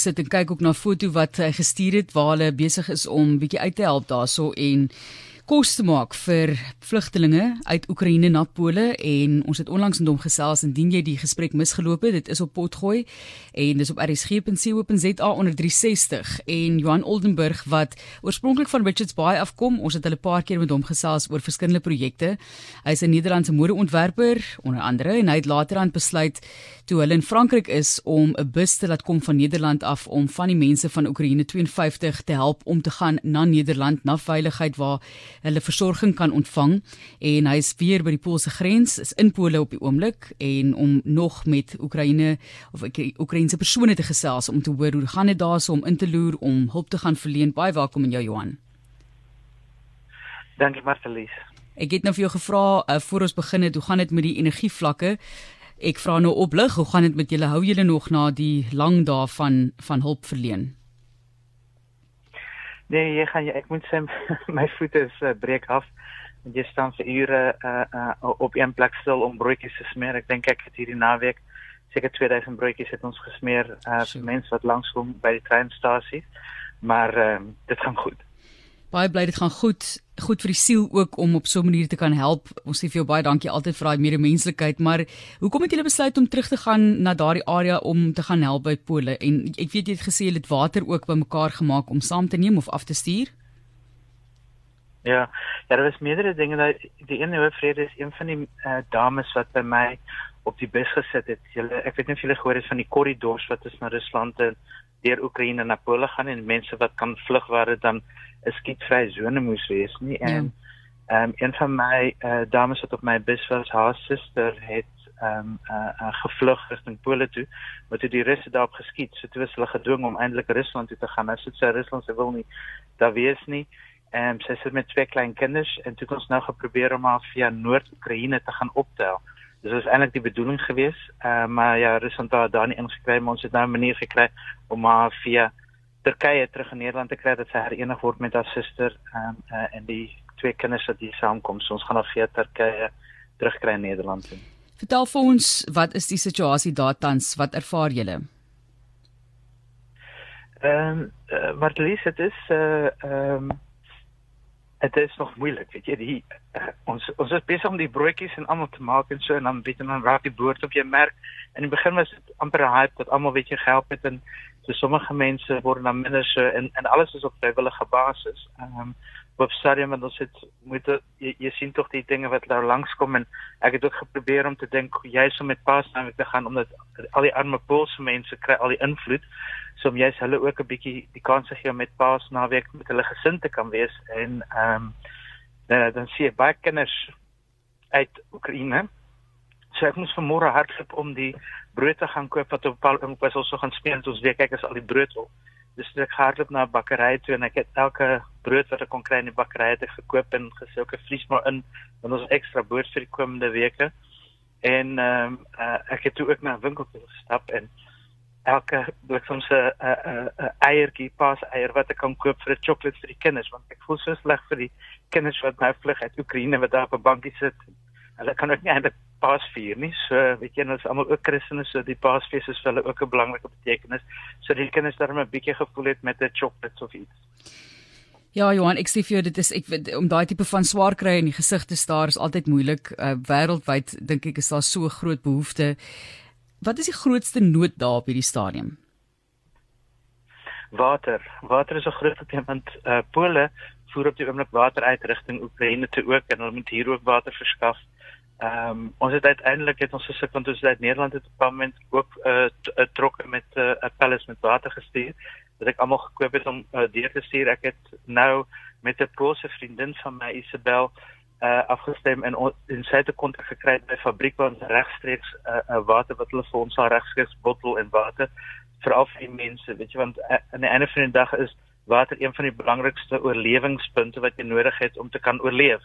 Sit en kyk ook na foto wat hy gestuur het waar hulle besig is om bietjie uit te help daarso en kos te maak vir vlugtelinge uit Oekraïne na Pole en ons het onlangs met hom gesels indien jy die gesprek misgeloop het. Dit is op potgooi en dis op rsg.co.za onder 360 en Johan Oldenburg wat oorspronklik van Richards Bay afkom ons het hulle 'n paar keer met hom gesels oor verskillende projekte. Hy's 'n Nederlandse modeontwerper onder andere en hy het later aan besluit toe hulle in Frankryk is om 'n bus te laat kom van Nederland af om van die mense van Oekraïne 52 te help om te gaan na Nederland na veiligheid waar hulle versorging kan ontvang en hy is weer by die Poolse grens is in Pole op die oomblik en om nog met Oekraïne of Oekraïense persone te gesels om te hoor hoe gaan dit daarso om in te loer om hulp te gaan verleen baie welkom in jou Johan Dankie Marcelies Ek het nou vir jou gevra uh, voor ons begin het hoe gaan dit met die energievlakke Ek vra nou oplig, hoe gaan dit met julle? Hou julle nog na die lang dae van van hulp verleen? Nee, jy gaan jy ek moet sê my voete is uh, breek af. En jy staan vir ure uh, uh, op een plek stil om broodjies te smeer. Ek dink ek het hierdie naweek seker 2000 broodjies het ons gesmeer uh, vir mense wat langskom by die treinstasie. Maar uh, dit gaan goed. Baie bly dit gaan goed, goed vir die siel ook om op so 'n manier te kan help. Ons sê vir jou baie dankie altyd vir daai medemenslikheid, maar hoekom het julle besluit om terug te gaan na daardie area om te gaan help by Pole? En ek weet jy het gesê jy het water ook bymekaar gemaak om saam te neem of af te stuur. Ja, ja, daar was meerdere dinge dat die ene hoë vrede is een van die uh, dames wat by my op die bus gesit het. Julle ek weet nie of julle gehoor het van die korridors wat is na Rusland en deur Oekraïne na Pole gaan en mense wat kan vlug waar dit dan 'n skietvrye sone moes wees nie. Ja. en ehm um, een van my uh, dames wat op my bus was haar suster het ehm um, uh, uh, gevlug rigting Pole toe maar toe die Russe daarop geskiet so toe was hulle gedwing om eintlik Rusland toe te gaan. Nou sit sy Rusland se wil nie daar wees nie. En um, sy sit met twee klein kinders en toe ons nou geprobeer om haar via Noord-Oekraïne te gaan optel Dis is eintlik die bedoeling gewees, uh, maar ja, Rusland het daar nie ingekry, maar ons het nou 'n manier gekry om haar via Turkye terug in Nederland te kry dat sy herenig word met haar suster um, uh, en die twee kinders wat hier saamkom. So ons gaan haar via Turkye terugkry in Nederland. Toe. Vertel vir ons, wat is die situasie daar tans? Wat ervaar julle? Ehm, um, uh, Marlies, dit is uh, ehm um, dit is nog moeilik, weet jy, die uh, ons ons is besig om die broodjies en almal te maak en so en dan weet jy dan raak die boord op jou merk. In die begin was dit amper 'n hype dat almal weet jy gehelp het en so sommige mense word dan minder so en en alles is op vrywillige basis. Ehm um, op stadium en ons het moet jy, jy sien tog die dinge wat daar langskom en ek het ook geprobeer om te dink jy sou met pas nou te gaan omdat al die arme Poolse mense kry al die invloed so om jy's hulle ook 'n bietjie die kans te gee om met paas naweek met hulle gesin te kan wees en ehm um, dan dan sien baie kinders uit Oekraïne. So ek moes vanmôre hardloop om die brood te gaan koop wat op op was ons so gaan speel ons weet kyk as al die brood op. Dus ek hardloop na 'n bakkery toe en ek het elke brood wat ek kon kry in die bakkery ek gekoop en gesê ek vlies maar in want ons ekstra brood vir die komende weke. En ehm um, uh, ek het toe ook na 'n winkel gestap en elke soms 'n 'n 'n eiertjie pas eier wat ek kan koop vir 'n sjokolade vir die kinders want ek voel so sleg vir die kinders wat nou vlug uit Oekraïne wat daar op 'n bankie sit. Hulle kan ook nie eintlik pas vier nie. So weet jy, ons almal ook Christene, so die Paasfees is vir hulle ook 'n belangrike betekenis. So die kinders daar 'n bietjie gevoel het met 'n sjokolade of iets. Ja Johan, ek sê vir jou dit is ek om daai tipe van swaar kry in die gesig te staar is altyd moeilik. Uh, Wêreldwyd dink ek is daar so groot behoefte. Wat is die grootste nood daar op hierdie stadium? Water. Water is 'n groot probleem want uh, Pole voer op die oomblik water uit rigting Oekraïne toe ook en hulle moet hier ook water verskaf. Ehm um, ons het uiteindelik het ons gesit want ons het uit Nederland het op 'n moment ook 'n uh, uh, trokke met 'n uh, pallets met water gestuur wat ek almal gekoop het om uh, deur te stuur. Ek het nou met 'n Poolse vriendin van my Isabel uh afgestem en in syte kontak gekry by fabriek waar ons regstreeks 'n uh, uh, water wat hulle vir ons al regstreeks bottel en water vir al die mense weet jy want uh, aan die einde van die dag is water een van die belangrikste oorlewingspunte wat jy nodig het om te kan oorleef.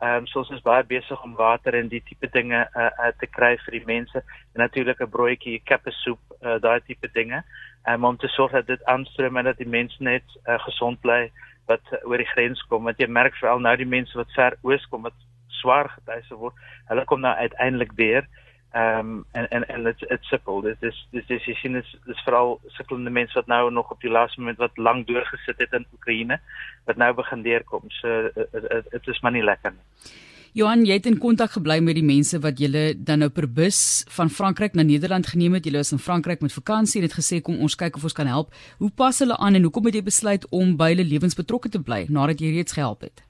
Ehm um, soos ons is baie besig om water en die tipe dinge uh, uh te kry vir die mense. En natuurlik 'n broodjie, 'n kappe soep, uh, daai tipe dinge. Um, om te sorg dat dit aanstroom en dat die mense net uh, gesond bly wat oor die grens kom. Want jy merk veral nou die mense wat ver oos kom wat swaar getuise word hulle kom nou uiteindelik weer. Ehm um, en en en dit dit sukkel. Dit is dis dis jy sien dis dis veral sukkelende mense wat nou nog op die laaste moment wat lank deurgesit het in Oekraïne wat nou begin deurkom. So dit is maar nie lekker nie. Johan, jy het in kontak gebly met die mense wat julle dan nou per bus van Frankryk na Nederland geneem het. Julle was in Frankryk met vakansie en het gesê kom ons kyk of ons kan help. Hoe pas hulle aan en hoekom het jy besluit om by hulle lewens betrokke te bly nadat jy reeds gehelp het?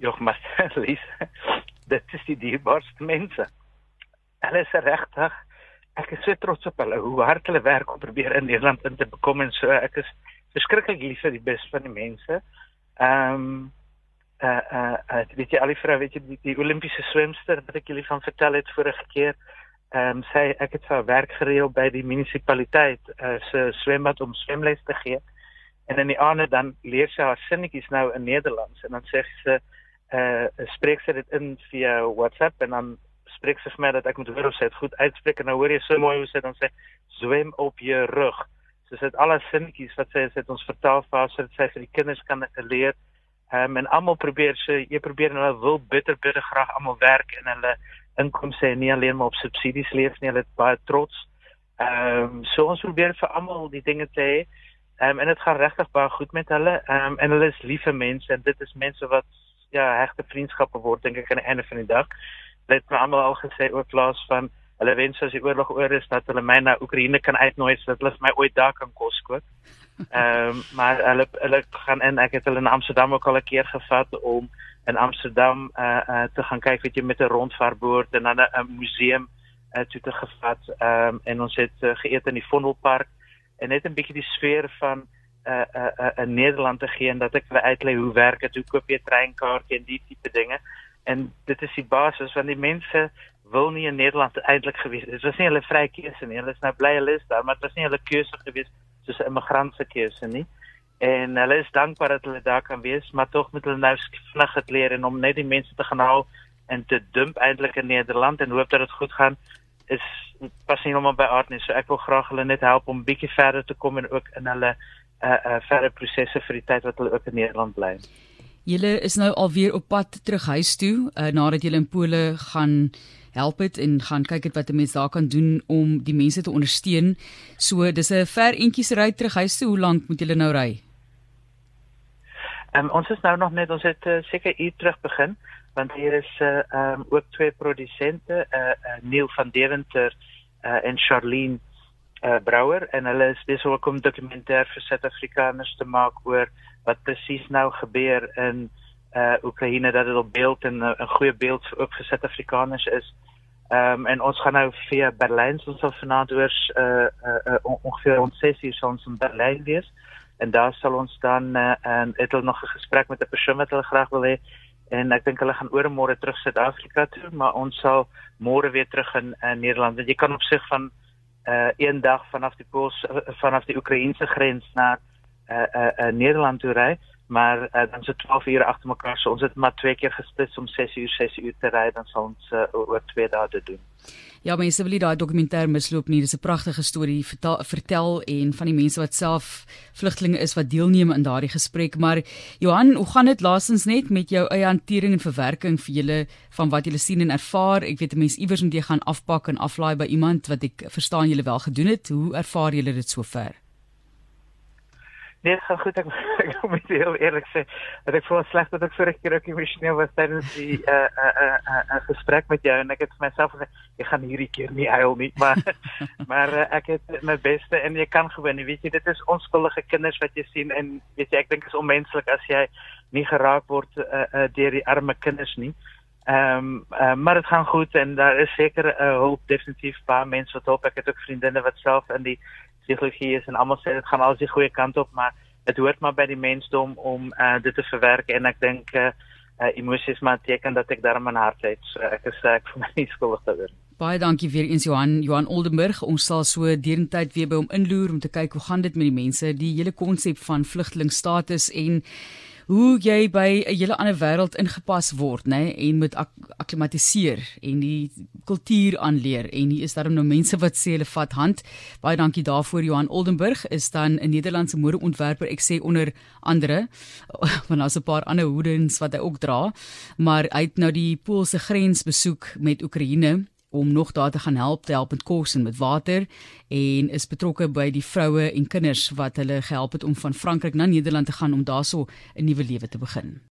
Jog, maar Lies, dit is die dierbaarste mense. Hulle is regtig ek is so trots op hulle hoe hard hulle werk om probeer in Nederland in te bekom en so ek is verskriklik lief vir die bes van die mense. Ehm um, uh uh, uh weet jy al die vrou weet jy die, die Olimpiese swemster wat ek julle van vertel het vorige keer ehm um, sê ek het vir werk gereël by die munisipaliteit uh se swembad om swemles te gee en in die aande dan leer sy haar sinnetjies nou in Nederlands. En dan sê sy uh spreek sy dit in via WhatsApp en dan spreek sy vir my dat ek moet hoor of sy dit goed uitspreek en nou hoor jy so mooi hoe sy dan sê swem op jou rug sy het alle sinnetjies wat sy het ons vertel vir haar sodat sy vir die kinders kan leer Ehm um, en almal probeer so jy probeer en hulle wil bitter bitter graag almal werk en hulle inkomste en nie alleen maar op subsidies leef nie, hulle is baie trots. Ehm um, so ons probeer vir almal die dinge te hê. Ehm um, en dit gaan regtig baie goed met hulle. Ehm um, en hulle is liewe mense en dit is mense wat ja, hegte vriendskappe word dink ek aan die einde van die dag. Dit het my almal al gesê ook laas van hulle wens as die oorlog oor is dat hulle my na Oekraïne kan uitnooi sodat hulle my ooit daar kan kos kook. Ehm um, maar hulle hulle gaan in ek het hulle in Amsterdam ook al 'n keer gevat om in Amsterdam uh, uh te gaan kyk weet jy met 'n rondvaartboot en dan 'n museum uh, toe te gevat. Ehm um, en ons het uh, geëet in die Vondelpark en net 'n bietjie die sfeer van 'n uh, 'n uh, 'n uh, Nederland te gee en dat ek hulle uitlei hoe werk dit, hoe koop jy 'n treinkaartjie en die tipe dinge. En dit is die basis van die mense wil nie in Nederland eintlik gewees het. Dit was nie hulle vrye keuse nie. Hulle is nou bly hulle is daar, maar dit was nie hulle keuse gewees soos 'n immigrant se keuse nie. En hulle is dankbaar dat hulle daar kan wees, maar tog moet hulle nou vinnig het leer en om net die mense te gaan haal en te dump eintlik in Nederland en hoop dat dit goed gaan is pas nie homal by aard nie. So ek wil graag hulle net help om bietjie verder te kom en ook in hulle uh uh verdere prosesse vir die tyd wat hulle ook in Nederland bly. Julle is nou alweer op pad terug huis toe uh, nadat julle in Pole gaan help dit en gaan kyk wat 'n mens daar kan doen om die mense te ondersteun. So dis 'n ver entjies ry terug huis toe. Hoe lank moet julle nou ry? Ehm um, ons is nou nog net ons het uh, seker uur terug begin want hier is eh, ehm uh, um, ook twee produsente, eh uh, uh, Neil van Deventer uh, en Charlene uh, Brouwer en hulle is besig om dokumentêr vir Suid-Afrikaners te maak oor wat presies nou gebeur in uh Oekraïne dat dit op beeld en 'n goeie beeld vir ook vir Suid-Afrikaners is. Ehm um, en ons gaan nou via Berlyn ons sal vanaand oor uh, uh, uh ongeveer rond 6 uur ons in Berlyn wees. En daar sal ons dan uh, en het hulle nog 'n gesprek met 'n persoon wat hulle graag wil hê. En ek dink hulle gaan oor môre terug Suid-Afrika toe maar ons sal môre weer terug in, in Nederland. Want jy kan op sig van uh een dag vanaf die Pools vanaf die Oekraïense grens na uh uh, uh Nederland toe ry maar uh, dan so 12 ure agter mekaar so ons het maar twee keer gesplits om 6 uur 6 uur te ry dan sal ons uh, oor twee dae dit doen. Ja, mense wil nie daai dokumentêr misloop nie. Dis 'n pragtige storie vertel en van die mense wat self vlugtelinge is wat deelneem aan daardie gesprek. Maar Johan, hoe gaan dit laasens net met jou eie hantering en verwerking vir julle van wat julle sien en ervaar? Ek weet 'n mens iewers moet jy gaan afpak en aflaai by iemand wat ek verstaan julle wel gedoen het. Hoe ervaar julle dit sover? Nee, dit gaan goed. Ek, ek moet heel eerlik sê dat ek voel sleg dat ek so regtig ook emosioneel was tydens die 'n uh, 'n uh, 'n uh, uh, uh, gesprek met jou en ek het vir myself gesê ek gaan hierdie keer nie huil nie, maar maar uh, ek het my beste en jy kan gewoon, weet jy, dit is onskuldige kinders wat jy sien en weet jy, ek dink dit is onmenslik as jy nie geraak word uh, uh, deur die arme kinders nie. Ehm um, uh, maar dit gaan goed en daar is seker 'n uh, hulp definitief paar mense wat help. Ek het ook vriendinne wat self in die psigologie is en almal sê dit gaan al die goeie kant op, maar dit hoort maar by die mensdom om uh, dit te verwerk en ek dink uh, uh, emosies maar teken dat ek daarmee 'n hart het. So ek is ek vir my nie skuldig daaroor. Baie dankie weer eens Johan Johan Oldenburg. Ons sal so deurentyd weer by hom inloer om te kyk hoe gaan dit met die mense, die hele konsep van vlugtelingstatus en hoe jy by 'n hele ander wêreld ingepas word, nê, nee, en moet ak akklimatiseer en die kultuur aanleer en hier is daar nou mense wat sê hulle vat hand. Baie dankie daarvoor Johan Oldenburg is dan 'n Nederlandse modeontwerper. Ek sê onder andere want daar's 'n paar ander hoedens wat hy ook dra, maar hy het nou die Poolse grens besoek met Oekraïne om nog daar te gaan help te help met kos en met water en is betrokke by die vroue en kinders wat hulle gehelp het om van Frankryk na Nederland te gaan om daarso 'n nuwe lewe te begin.